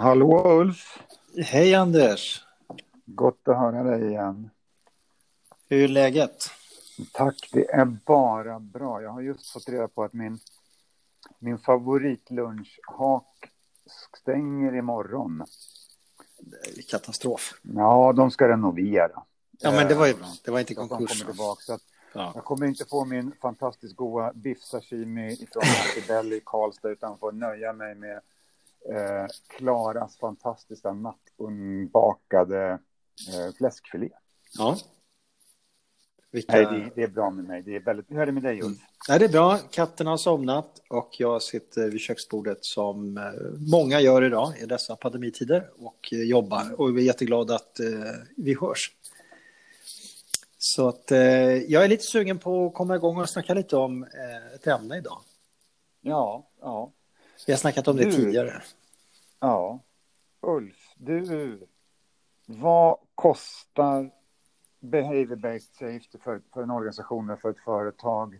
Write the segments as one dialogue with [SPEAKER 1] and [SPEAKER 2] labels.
[SPEAKER 1] Hallå Ulf!
[SPEAKER 2] Hej Anders!
[SPEAKER 1] Gott att höra dig igen.
[SPEAKER 2] Hur är läget?
[SPEAKER 1] Tack, det är bara bra. Jag har just fått reda på att min, min favoritlunchhak stänger imorgon.
[SPEAKER 2] Katastrof.
[SPEAKER 1] Ja, de ska renovera.
[SPEAKER 2] Ja, men det var ju bra. Det var inte konkurs.
[SPEAKER 1] tillbaka. Så att
[SPEAKER 2] Ja.
[SPEAKER 1] jag kommer inte få min fantastiskt goda biff sashimi från Belly i Karlstad utan får nöja mig med eh, Klaras fantastiska nattunbakade eh, fläskfilé.
[SPEAKER 2] ja. Vilka...
[SPEAKER 1] Nej, det, det är bra med mig. Det är väldigt... Hur är det med dig, Ulf?
[SPEAKER 2] Nej, det är bra. Katterna har somnat och jag sitter vid köksbordet som eh, många gör idag i dessa pandemitider och eh, jobbar. Och vi är jätteglada att eh, vi hörs. Så att eh, jag är lite sugen på att komma igång och snacka lite om eh, ett ämne idag.
[SPEAKER 1] Ja, ja,
[SPEAKER 2] Vi har snackat om det
[SPEAKER 1] Du-
[SPEAKER 2] tidigare.
[SPEAKER 1] ja. Ulf, du, vad kostar behavior-based safety för, för en organisation eller för ett företag?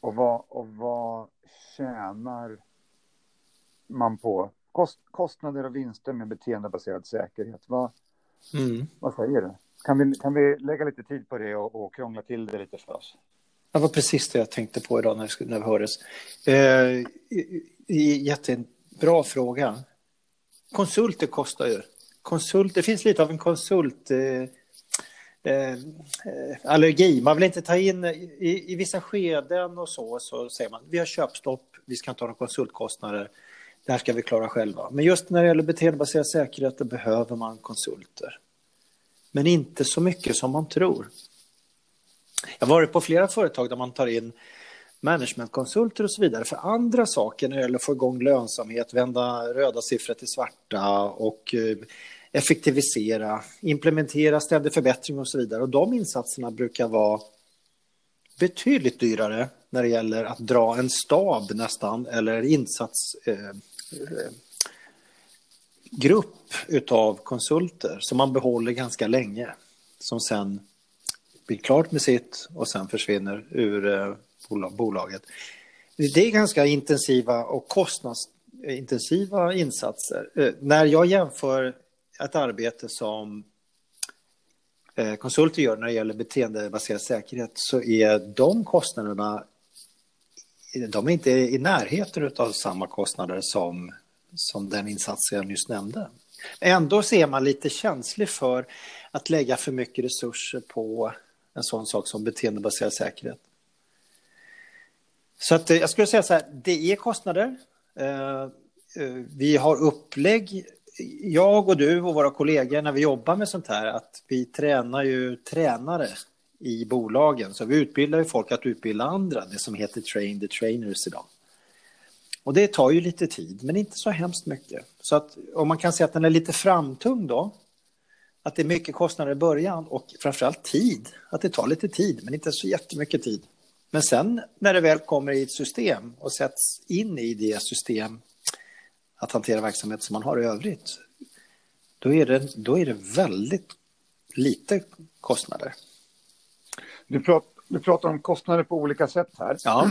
[SPEAKER 1] Och vad, och vad tjänar man på? Kost, kostnader och vinster med beteendebaserad säkerhet. Vad,
[SPEAKER 2] Mm.
[SPEAKER 1] vad säger du? Kan vi, kan vi lägga lite tid på det och, och krångla till det lite för oss?
[SPEAKER 2] Det var precis det jag tänkte på idag när när vi hördes. Eh, jättebra fråga. Konsulter kostar ju. Konsult, det finns lite av en konsult... Eh, eh, allergi. Man vill inte ta in i, i vissa skeden och så, så säger man vi har köpstopp, vi ska inte ha några konsultkostnader. Det här ska vi klara själva. Men just när det gäller beteendebaserad säkerhet då behöver man konsulter. Men inte så mycket som man tror. Jag har varit på flera företag där man tar in managementkonsulter och så vidare för andra saker när det gäller att få igång lönsamhet, vända röda siffror till svarta och eh, effektivisera, implementera ständig förbättring och så vidare. Och de insatserna brukar vara betydligt dyrare när det gäller att dra en stab nästan eller insatsgrupp eh, eh, utav konsulter som man behåller ganska länge som sen blir klart med sitt och sen försvinner ur eh, bolaget. Det är ganska intensiva och kostnadsintensiva insatser. Eh, när jag jämför ett arbete som eh, konsulter gör när det gäller beteendebaserad säkerhet så är de kostnaderna de är inte i närheten av samma kostnader som, som den insats jag nyss nämnde. Ändå ser är man lite känslig för att lägga för mycket resurser på en sån sak som beteendebaserad säkerhet. Så att, eh, jag skulle säga så här, det är kostnader. Eh, eh, vi har upplägg, jag och du och våra kollegor när vi jobbar med sånt här, att vi tränar ju tränare i bolagen. Så vi utbildar ju folk att utbilda andra, det som heter train the trainers idag. Och det tar ju lite tid, men inte så hemskt mycket. Så att om man kan säga att den är lite framtung då, att det är mycket kostnader i början och framförallt tid, att det tar lite tid, men inte så jättemycket tid. Men sen när det väl kommer i ett system och sätts in i det system att hantera verksamhet som man har i övrigt, då är det, då är det väldigt lite kostnader.
[SPEAKER 1] Du, prat, du pratar om kostnader på olika sätt här.
[SPEAKER 2] Ja,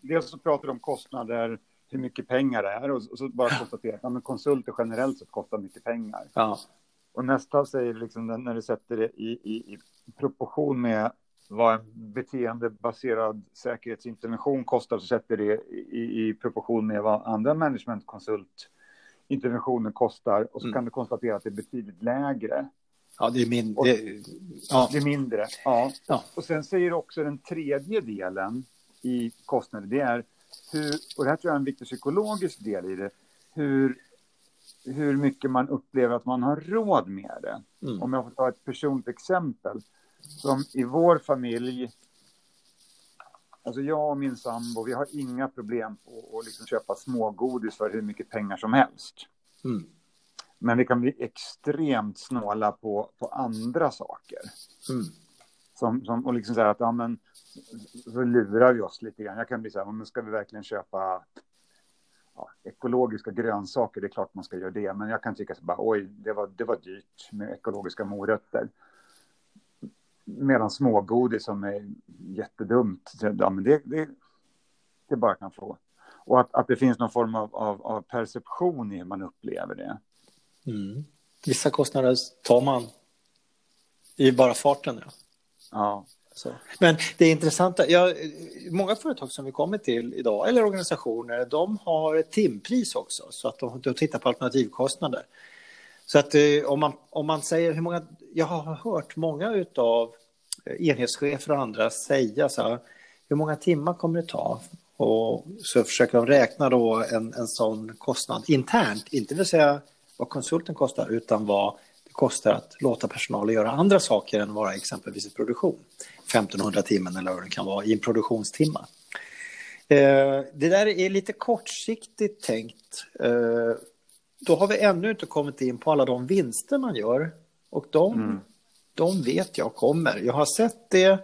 [SPEAKER 1] Dels så pratar du om kostnader, hur mycket pengar det är och så- bara konstatera att ja, konsulter generellt sett kostar mycket pengar.
[SPEAKER 2] ja,
[SPEAKER 1] Och nästa säger liksom när du sätter det i, i, i proportion med vad en beteendebaserad säkerhetsintervention kostar så sätter det i, i proportion med vad andra managementkonsultinterventioner kostar och så
[SPEAKER 2] Mm.
[SPEAKER 1] kan du konstatera att det är betydligt lägre.
[SPEAKER 2] ja det är min...
[SPEAKER 1] Och-
[SPEAKER 2] Det, ja,
[SPEAKER 1] Det är mindre. Ja.
[SPEAKER 2] Ja.
[SPEAKER 1] Och sen säger också den tredje delen i kostnader. Det är hur, och det här tror jag är en viktig psykologisk del i det, hur, hur mycket man upplever att man har råd med det.
[SPEAKER 2] Mm.
[SPEAKER 1] Om jag får ta ett personligt exempel. Som i vår familj, alltså jag och min sambo, vi har inga problem på att liksom köpa smågodis för hur mycket pengar som helst.
[SPEAKER 2] mm,
[SPEAKER 1] Men vi kan bli extremt snåla på, på andra saker.
[SPEAKER 2] mm,
[SPEAKER 1] Som, som, och liksom så här att, ja men, så lurar vi oss lite grann. Jag kan bli så här, men ska vi verkligen köpa ja, ekologiska grönsaker? Det är klart man ska göra det. Men jag kan tycka så bara, oj, det var, det var dyrt med ekologiska morötter. Medan smågodis som är jättedumt, ja men det, det, det bara kan få. Och att, att det finns någon form av, av, av perception i hur man upplever det.
[SPEAKER 2] Mm. Vissa kostnader tar man i bara farten. Ja.
[SPEAKER 1] ja.
[SPEAKER 2] Så. Men det intressanta, ja, många företag som vi kommer till idag, eller organisationer, de har ett timpris också, så att de, de tittar på alternativkostnader. Så att eh, om man, om man säger hur många, jag har hört många av eh, enhetschefer och andra säga så här, hur många timmar kommer det ta? Och så försöker de räkna då en, en sån kostnad internt, inte vill säga vad konsulten kostar, utan vad det kostar att låta personalen göra andra saker än vara exempelvis i produktion. 1500 timmar eller vad det kan vara i en produktionstimma. Eh, det där är lite kortsiktigt tänkt. Eh, då har vi ännu inte kommit in på alla de vinster man gör. Och de, mm. de vet jag kommer. Jag har sett det,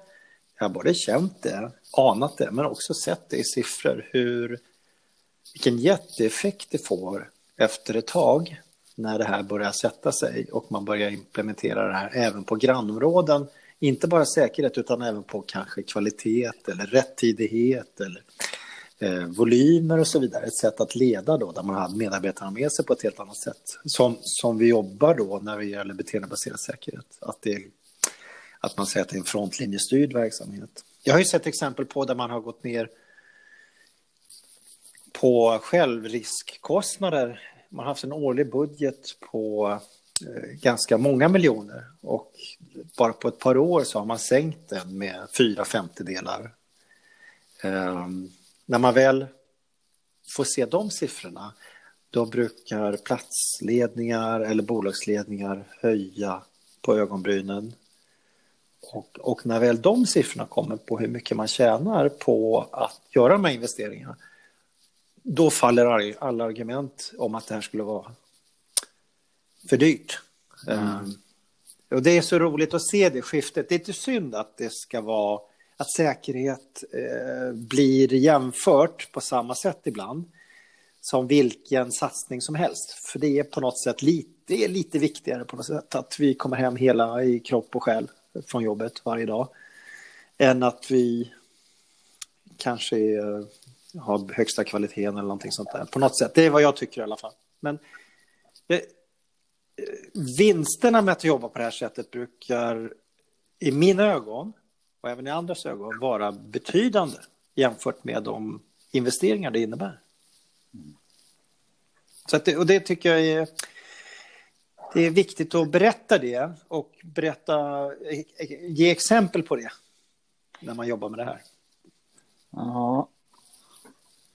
[SPEAKER 2] jag har både känt det, anat det, men också sett det i siffror. Hur, vilken jätteeffekt det får efter ett tag när det här börjar sätta sig och man börjar implementera det här även på grannområden. Inte bara säkerhet utan även på kanske kvalitet eller rättidighet eller eh, volymer och så vidare. Ett sätt att leda då, där man har medarbetarna med sig på ett helt annat sätt. Som, som vi jobbar då när det gäller beteendebaserad säkerhet. Att, det, att man säger att det är en frontlinjestyrd verksamhet. Jag har ju sett exempel på där man har gått ner på självriskkostnader. Man har haft en årlig budget på eh, ganska många miljoner och bara på ett par år så har man sänkt den med fyra femtedelar. Ehm, när man väl får se de siffrorna, då brukar platsledningar eller bolagsledningar höja på ögonbrynen. Och, och, när väl de siffrorna kommer på hur mycket man tjänar på att göra de här investeringarna, då faller alla argument om att det här skulle vara för dyrt. Mm. Um, och det är så roligt att se det skiftet. Det är inte synd att det ska vara att säkerhet eh, blir jämfört på samma sätt ibland som vilken satsning som helst. För det är på något sätt lite, är lite viktigare på något sätt att vi kommer hem hela i kropp och själ från jobbet varje dag än att vi kanske eh, har högsta kvaliteten eller någonting sånt där. På något sätt. Det är vad jag tycker i alla fall. Men eh, eh vinsterna med att jobba på det här sättet brukar i mina ögon och även i andras ögon vara betydande jämfört med de investeringar det innebär. Så det, och det tycker jag är, det är viktigt att berätta det och berätta, ge exempel på det när man jobbar med det här.
[SPEAKER 1] Ja,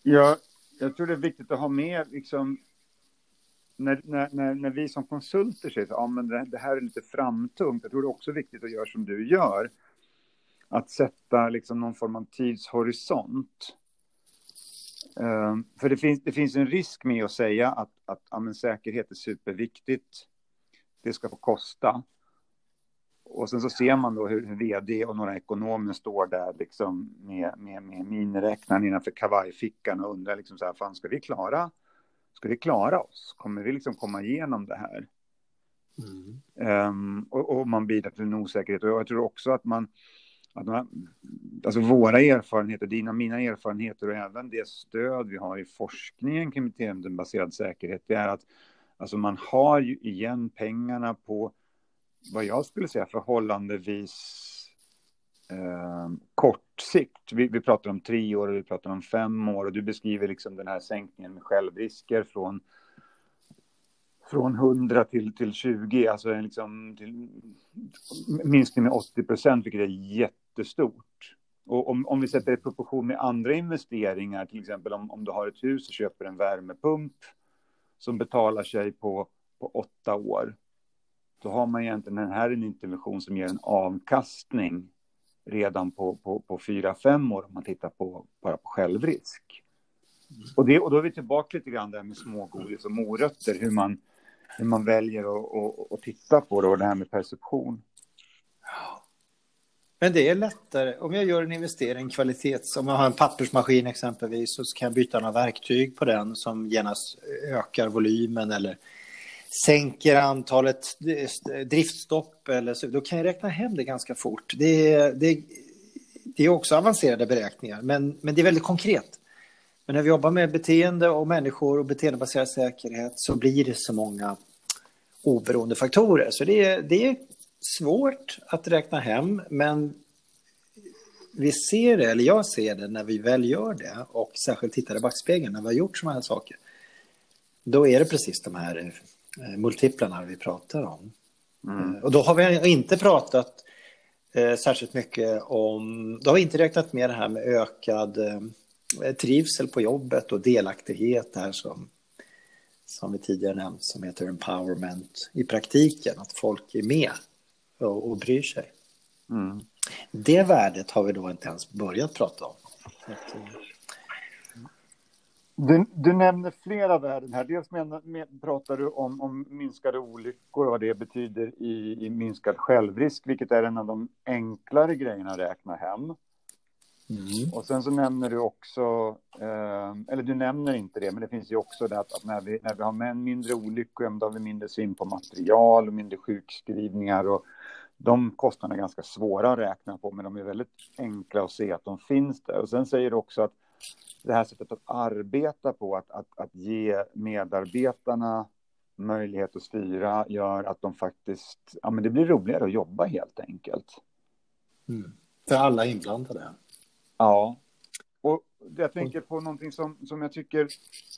[SPEAKER 1] jag, jag tror det är viktigt att ha med liksom när, när, när, när vi som konsulter säger att ja, det, det här är lite framtungt, jag tror det är också viktigt att göra som du gör att sätta liksom någon form av tidshorisont. Uh, för det finns, det finns en risk med att säga att, att ja, säkerhet är superviktigt. Det ska få kosta. Och sen så ser man då hur, hur vd och några ekonomer står där liksom med, med, med miniräknaren innanför kavajfickan och undrar liksom så här, fan ska vi klara, ska vi klara oss? Kommer vi liksom komma igenom det här? Mm. Um, och, och, man bidrar till en osäkerhet. Och jag tror också att man, att man, alltså våra erfarenheter, dina och mina erfarenheter och även det stöd vi har i forskningen kring beteendebaserad säkerhet, det är att alltså man har ju igen pengarna på vad jag skulle säga förhållandevis eh, kort sikt. Vi, vi pratar om tre år och vi pratar om fem år och du beskriver liksom den här sänkningen med självrisker från från 100 till, till 20, alltså en liksom till, minskning med 80 procent, vilket är jättestort. Och om, om vi sätter det i proportion med andra investeringar, till exempel om, om du har ett hus och köper en värmepump som betalar sig på, på åtta år, då har man egentligen den här en intervention som ger en avkastning redan på, på, på fyra, fem år om man tittar på bara på självrisk. Och, det, och då är vi tillbaka lite grann där med smågodis och morötter, hur man, hur man väljer att titta på det och det här med perception.
[SPEAKER 2] Men det är lättare om jag gör en investering kvalitets, om jag har en pappersmaskin exempelvis så kan jag byta några verktyg på den som genast ökar volymen eller sänker antalet driftstopp eller så, då kan jag räkna hem det ganska fort. Det, det, det är också avancerade beräkningar, men, men det är väldigt konkret. Men när vi jobbar med beteende och människor och beteendebaserad säkerhet så blir det så många oberoende faktorer. Så det är, det är svårt att räkna hem, men vi ser det, eller jag ser det när vi väl gör det och särskilt tittar i backspegeln när vi har gjort sådana här saker. Då är det precis de här eh, multiplarna vi pratar om. Mm. Och då har vi inte pratat eh, särskilt mycket om, då har vi inte räknat med det här med ökad eh, trivsel på jobbet och delaktighet här som, som vi tidigare nämnt som heter empowerment i praktiken, att folk är med och, och bryr sig. Mm. Det värdet har vi då inte ens börjat prata om.
[SPEAKER 1] Du, du nämner flera värden här. Dels menar, med, pratar du om, om minskade olyckor och vad det betyder i, i minskad självrisk, vilket är en av de enklare grejerna att räkna hem. Mm. Och sen så nämner du också, eh, eller du nämner inte det, men det finns ju också det att, att när, vi, när vi har mindre olyckor, då har vi mindre svinn på material och mindre sjukskrivningar och de kostnaderna är ganska svåra att räkna på, men de är väldigt enkla att se att de finns där. Och sen säger du också att det här sättet att arbeta på, att, att, att ge medarbetarna möjlighet att styra gör att de faktiskt, ja men det blir roligare att jobba helt enkelt.
[SPEAKER 2] Mm. För alla inblandade.
[SPEAKER 1] Ja. Och jag tänker på någonting som, som jag tycker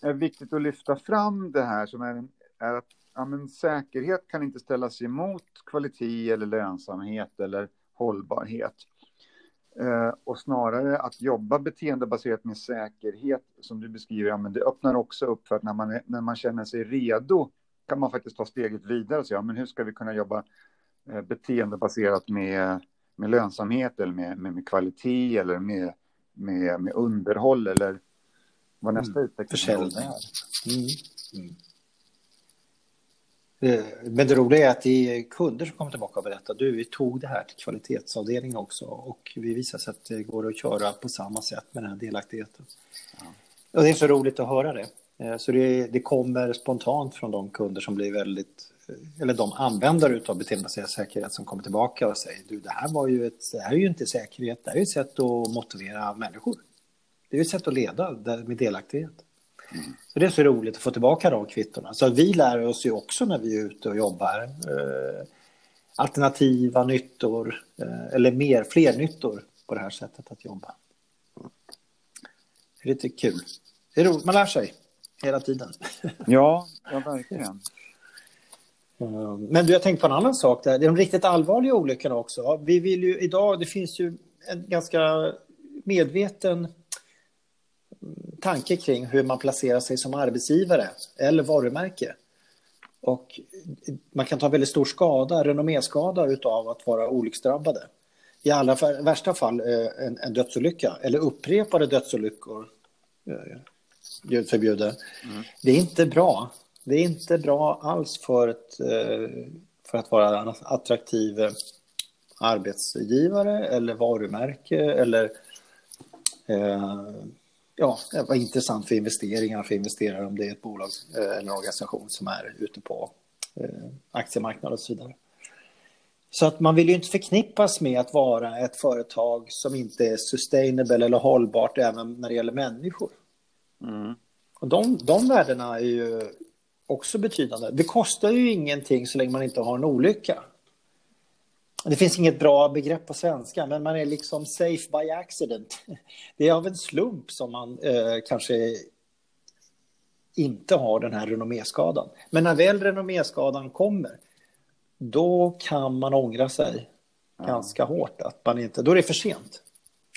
[SPEAKER 1] är viktigt att lyfta fram det här som är, är att ja, men säkerhet kan inte ställas emot kvalitet eller lönsamhet eller hållbarhet. Eh, och snarare att jobba beteendebaserat med säkerhet, som du beskriver, ja, men det öppnar också upp för att när man, är, när man känner sig redo kan man faktiskt ta steget vidare och säga, ja, men hur ska vi kunna jobba eh, beteendebaserat med, med lönsamhet eller med, med, med kvalitet eller med, med, med underhåll eller vad nästa mm. utveckling är. Mm. Mm.
[SPEAKER 2] Eh, men det roliga är att det är kunder som kommer tillbaka och berättar du, vi tog det här till kvalitetsavdelningen också och vi visar sig att det går att köra på samma sätt med den här delaktigheten. Ja. Och det är så roligt att höra det. Eh, så det, det, kommer spontant från de kunder som blir väldigt, eh, eller de användare av beteendebaserad säkerhet som kommer tillbaka och säger du, det här, var ju ett, det här är ju inte säkerhet, det här är ett sätt att motivera människor. Det är ett sätt att leda med delaktighet. Så det är så roligt att få tillbaka de kvittona. Så vi lär oss ju också när vi är ute och jobbar. Eh, alternativa nyttor, eh, eller mer, fler nyttor på det här sättet att jobba. Det är lite kul. Det är roligt, man lär sig hela tiden.
[SPEAKER 1] Ja, ja verkligen.
[SPEAKER 2] Eh, men du, jag tänkte på en annan sak. Där. Det är de riktigt allvarliga olyckorna också. Vi vill ju idag, det finns ju en ganska medveten tanke kring hur man placerar sig som arbetsgivare eller varumärke. Och man kan ta väldigt stor skada, renomméskada av att vara olycksdrabbade. I allra värsta fall eh, en, en dödsolycka eller upprepade dödsolyckor. Eh, Gud förbjude. Mm. Det är inte bra. Det är inte bra alls för, ett, eh, för att vara en attraktiv arbetsgivare eller varumärke eller ja, det var intressant för investeringar för investerare om det är ett bolag eh, eller en organisation som är ute på eh, aktiemarknaden och så vidare. Så att man vill ju inte förknippas med att vara ett företag som inte är sustainable eller hållbart även när det gäller människor. Mm. Och de, de värdena är ju också betydande. Det kostar ju ingenting så länge man inte har en olycka. Det finns inget bra begrepp på svenska, men man är liksom safe by accident. Det är av en slump som man eh, kanske inte har den här renomméskadan. Men när väl renomméskadan kommer, då kan man ångra sig ja. ganska hårt. Att man inte, då är det för sent.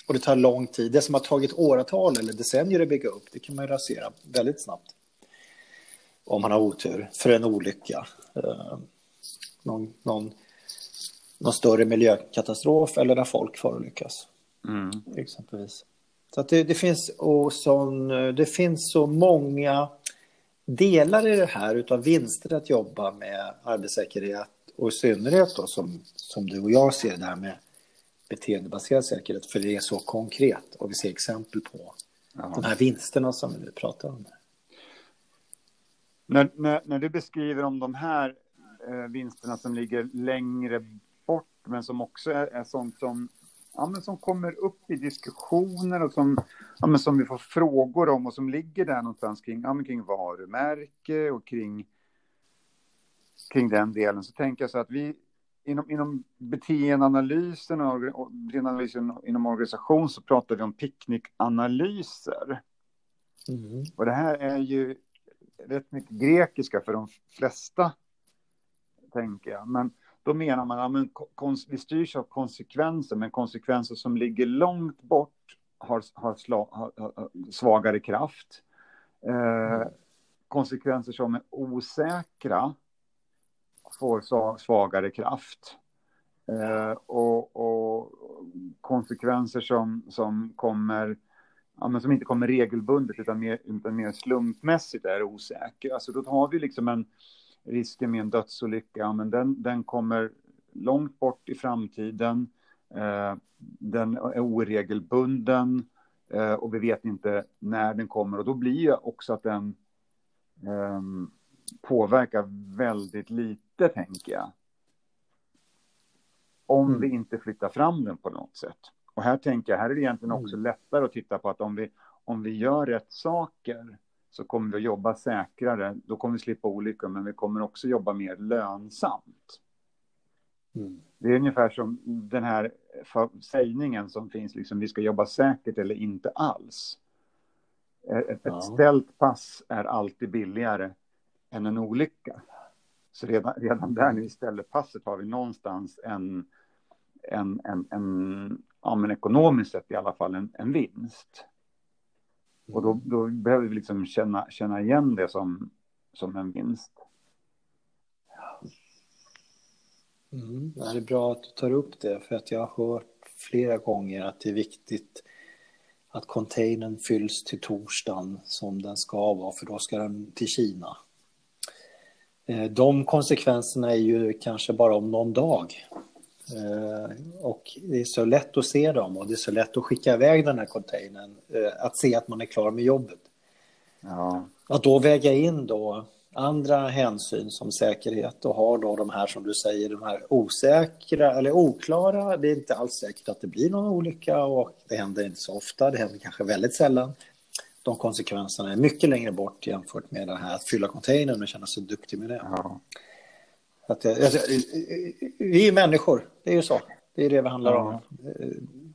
[SPEAKER 2] Och det tar lång tid. Det som har tagit åratal eller decennier att bygga upp, det kan man rasera väldigt snabbt. Om man har otur, för en olycka. Eh, någon, någon någon större miljökatastrof eller där folk förolyckas. Mm. Exempelvis. Så att det, det, finns och sån, det finns så många delar i det här utav vinster att jobba med arbetssäkerhet och i synnerhet då som, som du och jag ser det här med beteendebaserad säkerhet för det är så konkret och vi ser exempel på Aha. de här vinsterna som vi nu pratar om.
[SPEAKER 1] När, när, när du beskriver om de här eh, vinsterna som ligger längre men som också är, är sånt som, ja, men som kommer upp i diskussioner och som, ja, men som vi får frågor om och som ligger där någonstans kring, ja, men kring varumärke och kring kring den delen så tänker jag så att vi inom, inom beteendeanalysen och beteendeanalysen inom organisation så pratar vi om picknickanalyser. Mm. Och det här är ju rätt mycket grekiska för de flesta, tänker jag. Men då menar man att vi styrs av konsekvenser, men konsekvenser som ligger långt bort har, har, sla, har, har svagare kraft. Eh, konsekvenser som är osäkra får svagare kraft. Eh, och, och, konsekvenser som, som kommer ja, men som inte kommer regelbundet utan mer, utan mer slumpmässigt är osäkra. Alltså då har vi liksom en risken med en dödsolycka, ja, men den, den kommer långt bort i framtiden. Eh, den är oregelbunden eh, och vi vet inte när den kommer och då blir också att den eh, påverkar väldigt lite, tänker jag. Om mm. vi inte flyttar fram den på något sätt. Och här tänker jag, här är det egentligen mm. också lättare att titta på att om vi, om vi gör rätt saker så kommer vi att jobba säkrare. Då kommer vi slippa olyckor, men vi kommer också jobba mer lönsamt. Mm. Det är ungefär som den här sägningen som finns, liksom, vi ska jobba säkert eller inte alls. Ett, ja. ett ställt pass är alltid billigare än en olycka. Så redan, redan där när vi ställer passet har vi någonstans en, en, en, en ja, men ekonomiskt sett i alla fall en, en vinst. Och då, då, behöver vi liksom känna, känna igen det som, som en vinst.
[SPEAKER 2] Mm, det är bra att du tar upp det, för att jag har hört flera gånger att det är viktigt att containern fylls till torsdagen som den ska vara, för då ska den till Kina. Eh, de konsekvenserna är ju kanske bara om någon dag. Eh, och det är så lätt att se dem och det är så lätt att skicka iväg den här containern. Eh, att se att man är klar med jobbet. Ja. Att då väga in då andra hänsyn som säkerhet och har då de här som du säger, de här osäkra eller oklara. Det är inte alls säkert att det blir någon olycka och det händer inte så ofta. Det händer kanske väldigt sällan. De konsekvenserna är mycket längre bort jämfört med det här att fylla containern och känna sig duktig med det. Ja. Att, alltså, vi är människor, det är ju så. Det är det vi handlar om.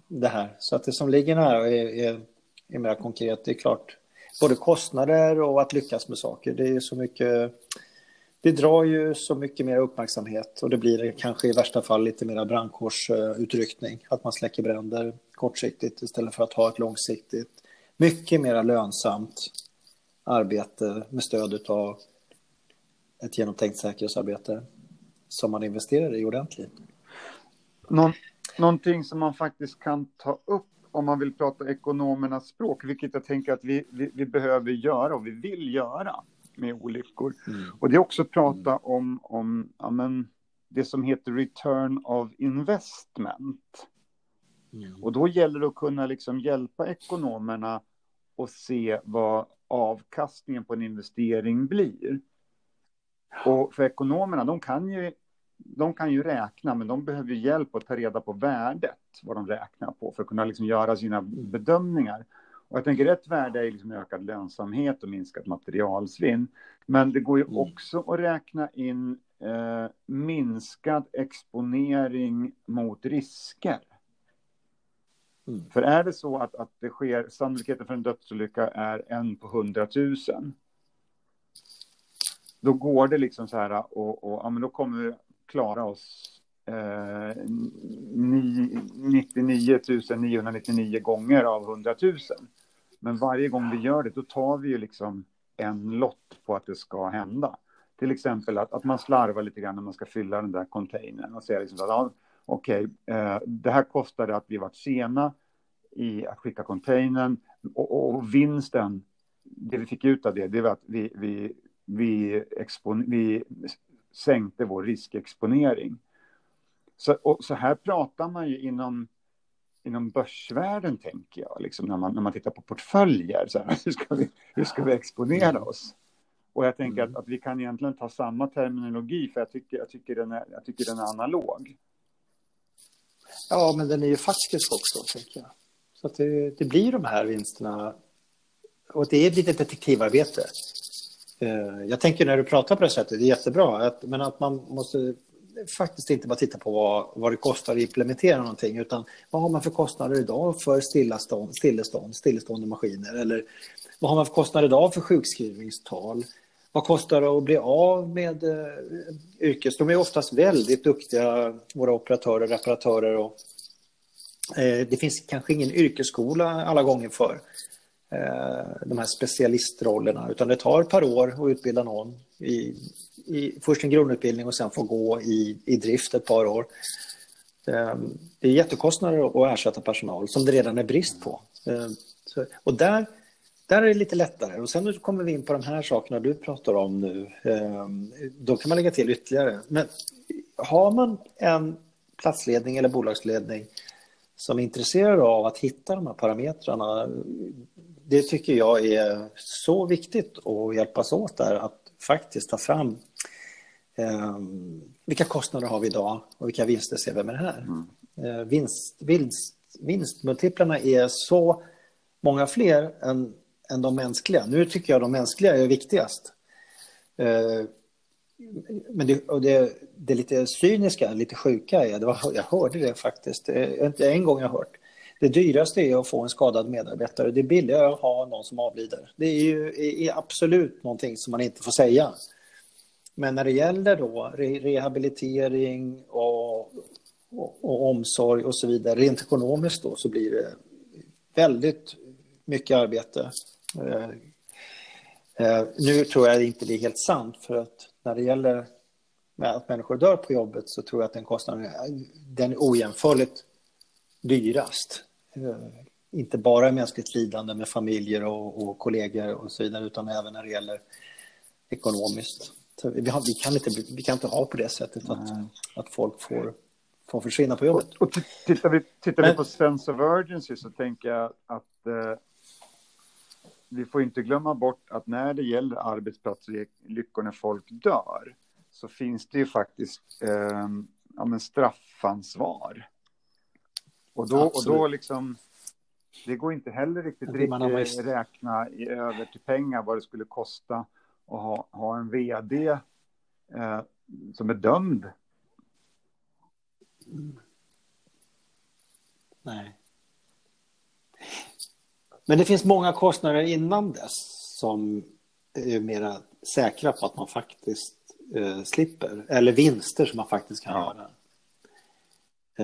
[SPEAKER 2] Det här. Så att det som ligger nära är, är, är mer konkret. Det är klart, både kostnader och att lyckas med saker. Det är så mycket. Det drar ju så mycket mer uppmärksamhet och det blir kanske i värsta fall lite mer brandkårsutryckning. Att man släcker bränder kortsiktigt istället för att ha ett långsiktigt, mycket mer lönsamt arbete med stöd av ett genomtänkt säkerhetsarbete som man investerar i ordentligt.
[SPEAKER 1] Någon, någonting som man faktiskt kan ta upp om man vill prata ekonomernas språk, vilket jag tänker att vi, vi, vi behöver göra och vi vill göra med olyckor. Mm. Och det är också prata mm. om, om ja, men, det som heter return of investment. Mm. Och då gäller det att kunna liksom hjälpa ekonomerna och se vad avkastningen på en investering blir. Och för ekonomerna, de kan ju, de kan ju räkna, men de behöver hjälp att ta reda på värdet, vad de räknar på, för att kunna liksom göra sina bedömningar. Och jag tänker ett värde är liksom ökad lönsamhet och minskat materialsvinn. Men det går ju mm. också att räkna in eh, minskad exponering mot risker. Mm. För är det så att, att det sker, sannolikheten för en dödsolycka är en på hundratusen då går det liksom så här och, och ja, men då kommer klara oss eh, 99 999 gånger av 100 000. Men varje gång vi gör det, då tar vi ju liksom en lott på att det ska hända. Till exempel att, att man slarvar lite grann när man ska fylla den där containern och säger liksom att ja, okej, okay, eh, det här kostade att vi var sena i att skicka containern och, och vinsten, det vi fick ut av det, det var att vi, vi vi, vi sänkte vår riskexponering. Så, och så här pratar man ju inom, inom börsvärlden, tänker jag, liksom när, man, när man tittar på portföljer. Så här, hur, ska vi, hur ska vi exponera oss? Och jag tänker att, att vi kan egentligen ta samma terminologi, för jag tycker, jag tycker, den, är, jag tycker den är analog.
[SPEAKER 2] Ja, men den är ju faktisk också, tänker jag. Så att det, det blir de här vinsterna. Och det är ett litet detektivarbete Eh, jag tänker när du pratar på det sättet, det är jättebra, att, men att man måste faktiskt inte bara titta på vad, vad det kostar att implementera någonting, utan vad har man för kostnader idag för stillestånd, stillestånd, stillestående maskiner? Eller vad har man för kostnader idag för sjukskrivningstal? Vad kostar det att bli av med eh, yrkes... De är oftast väldigt duktiga, våra operatörer, reparatörer. Och, eh, det finns kanske ingen yrkesskola alla gånger för Eh, de här specialistrollerna, utan det tar ett par år att utbilda någon i, i först en grundutbildning och sen få gå i, i drift ett par år. Ehm, det är jättekostnader att ersätta personal som det redan är brist på. Ehm, och där där är det lite lättare. Och sen kommer vi in på de här sakerna du pratar om nu. Ehm, då kan man lägga till ytterligare. Men har man en platsledning eller bolagsledning som är intresserad av att hitta de här parametrarna. Det tycker jag är så viktigt att hjälpas åt där att faktiskt ta fram eh, vilka kostnader har vi idag och vilka vinster ser vi med det här. Mm. Eh, vinst, vinst, vinstmultiplarna är så många fler än än de mänskliga. Nu tycker jag de mänskliga är viktigast. Eh, men det, och det, det lite cyniska, lite sjuka är, det var, jag hörde det faktiskt, inte en gång jag hört. Det dyraste är att få en skadad medarbetare, det är billigare att ha någon som avlider. Det är ju är absolut någonting som man inte får säga. Men när det gäller då rehabilitering och, och, och omsorg och så vidare, rent ekonomiskt då, så blir det väldigt mycket arbete eh, eh, nu tror jag inte det är helt sant för att när det gäller att människor dör på jobbet så tror jag att den kostnaden den är ojämförligt dyrast. Eh, inte bara mänskligt lidande med familjer och, och kollegor och så vidare utan även när det gäller ekonomiskt. Vi, har, vi, kan inte, vi kan inte ha på det sättet att, att folk får, får försvinna på jobbet.
[SPEAKER 1] Och, och tittar vi, tittar Men, vi på sense of urgency så tänker jag att eh, vi får inte glömma bort att när det gäller arbetsplatsolyckor när folk dör så finns det ju faktiskt eh, ja, straffansvar. Och då, och då liksom, det går inte heller riktigt, riktigt räkna i, över till pengar vad det skulle kosta att ha, ha en vd eh, som är dömd.
[SPEAKER 2] Nej. Men det finns många kostnader innan dess som är mera säkra på att man faktiskt eh, slipper, eller vinster som man faktiskt kan ja. göra eh,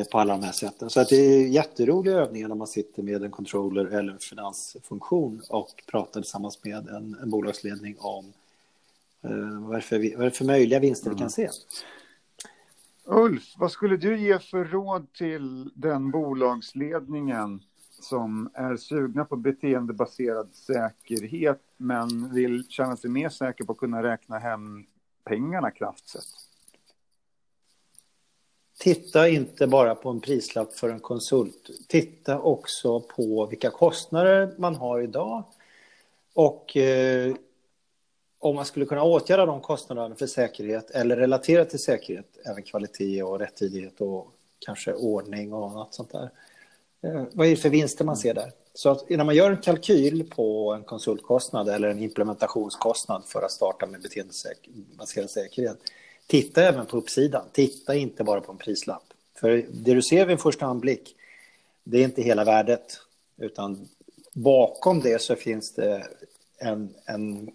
[SPEAKER 2] på alla de här sätten. Så att det är jätteroliga övningar när man sitter med en controller eller en finansfunktion och pratar tillsammans med en, en bolagsledning om eh, vad, är för, vad är det för möjliga vinster mm. vi kan se.
[SPEAKER 1] Ulf, vad skulle du ge för råd till den bolagsledningen som är sugna på beteendebaserad säkerhet men vill känna sig mer säker på att kunna räkna hem pengarna kraftigt
[SPEAKER 2] Titta inte bara på en prislapp för en konsult. Titta också på vilka kostnader man har idag och eh, om man skulle kunna åtgärda de kostnaderna för säkerhet eller relatera till säkerhet, även kvalitet och rättidighet och kanske ordning och annat sånt där. Eh, vad är det för vinster man ser där? Så att när man gör en kalkyl på en konsultkostnad eller en implementationskostnad för att starta med beteendebaserad säkerhet, titta även på uppsidan. Titta inte bara på en prislapp. För det du ser vid en första anblick, det är inte hela värdet, utan bakom det så finns det en, en,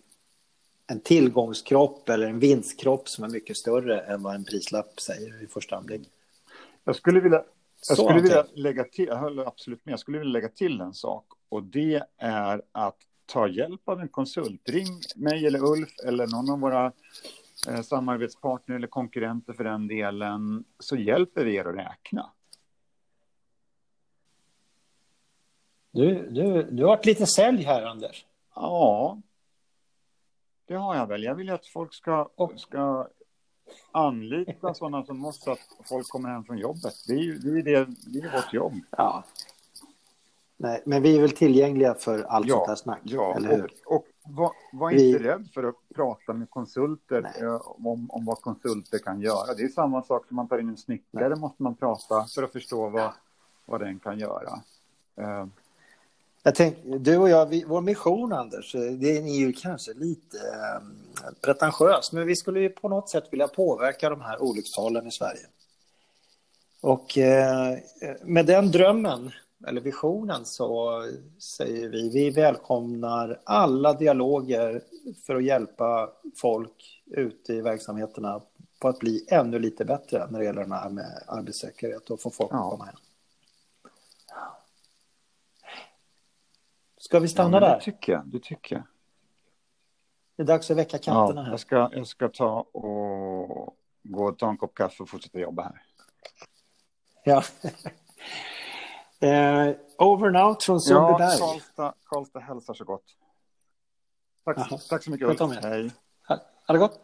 [SPEAKER 2] en tillgångskropp eller en vinstkropp som är mycket större än vad en prislapp säger vid första anblick.
[SPEAKER 1] Jag skulle vilja jag skulle vilja lägga till, jag håller absolut med, jag skulle vilja lägga till en sak och det är att ta hjälp av en konsult. Ring mig eller Ulf eller någon av våra eh, samarbetspartner eller konkurrenter för den delen så hjälper vi er att räkna.
[SPEAKER 2] Du, du, du har varit lite sälj här, Anders.
[SPEAKER 1] Ja, det har jag väl. Jag vill att folk ska, ska anlita sådana som oss så att folk kommer hem från jobbet. Det är ju det, är det, det är vårt jobb.
[SPEAKER 2] Ja. Nej, men vi är väl tillgängliga för allt ja, sånt här snack,
[SPEAKER 1] ja, eller hur? Och, och var, var inte vi... rädd för att prata med konsulter eh, om, om vad konsulter kan göra. Det är samma sak som man tar in en snickare, Nej. måste man prata för att förstå vad, vad den kan göra. Uh,
[SPEAKER 2] Jag tänk, du och jag, vi, vår mission, Anders, det är ju kanske lite eh, pretentiöst, men vi skulle ju på något sätt vilja påverka de här olyckstalen i Sverige. Och eh, med den drömmen, eller visionen, så säger vi, vi välkomnar alla dialoger för att hjälpa folk ute i verksamheterna på att bli ännu lite bättre när det gäller det här med arbetssäkerhet och få folk att komma hem. Ska vi stanna
[SPEAKER 1] ja,
[SPEAKER 2] där?
[SPEAKER 1] Det tycker jag. Det tycker jag.
[SPEAKER 2] Det är dags att väcka katterna
[SPEAKER 1] ja. Jag ska, jag ska ta och gå och ta en kopp kaffe och fortsätta jobba här.
[SPEAKER 2] Ja. Eh, over and out från Sundbyberg.
[SPEAKER 1] Ja, Karlstad, Karlstad hälsar så gott. Tack, tack så mycket. Hej.
[SPEAKER 2] Ha det gott.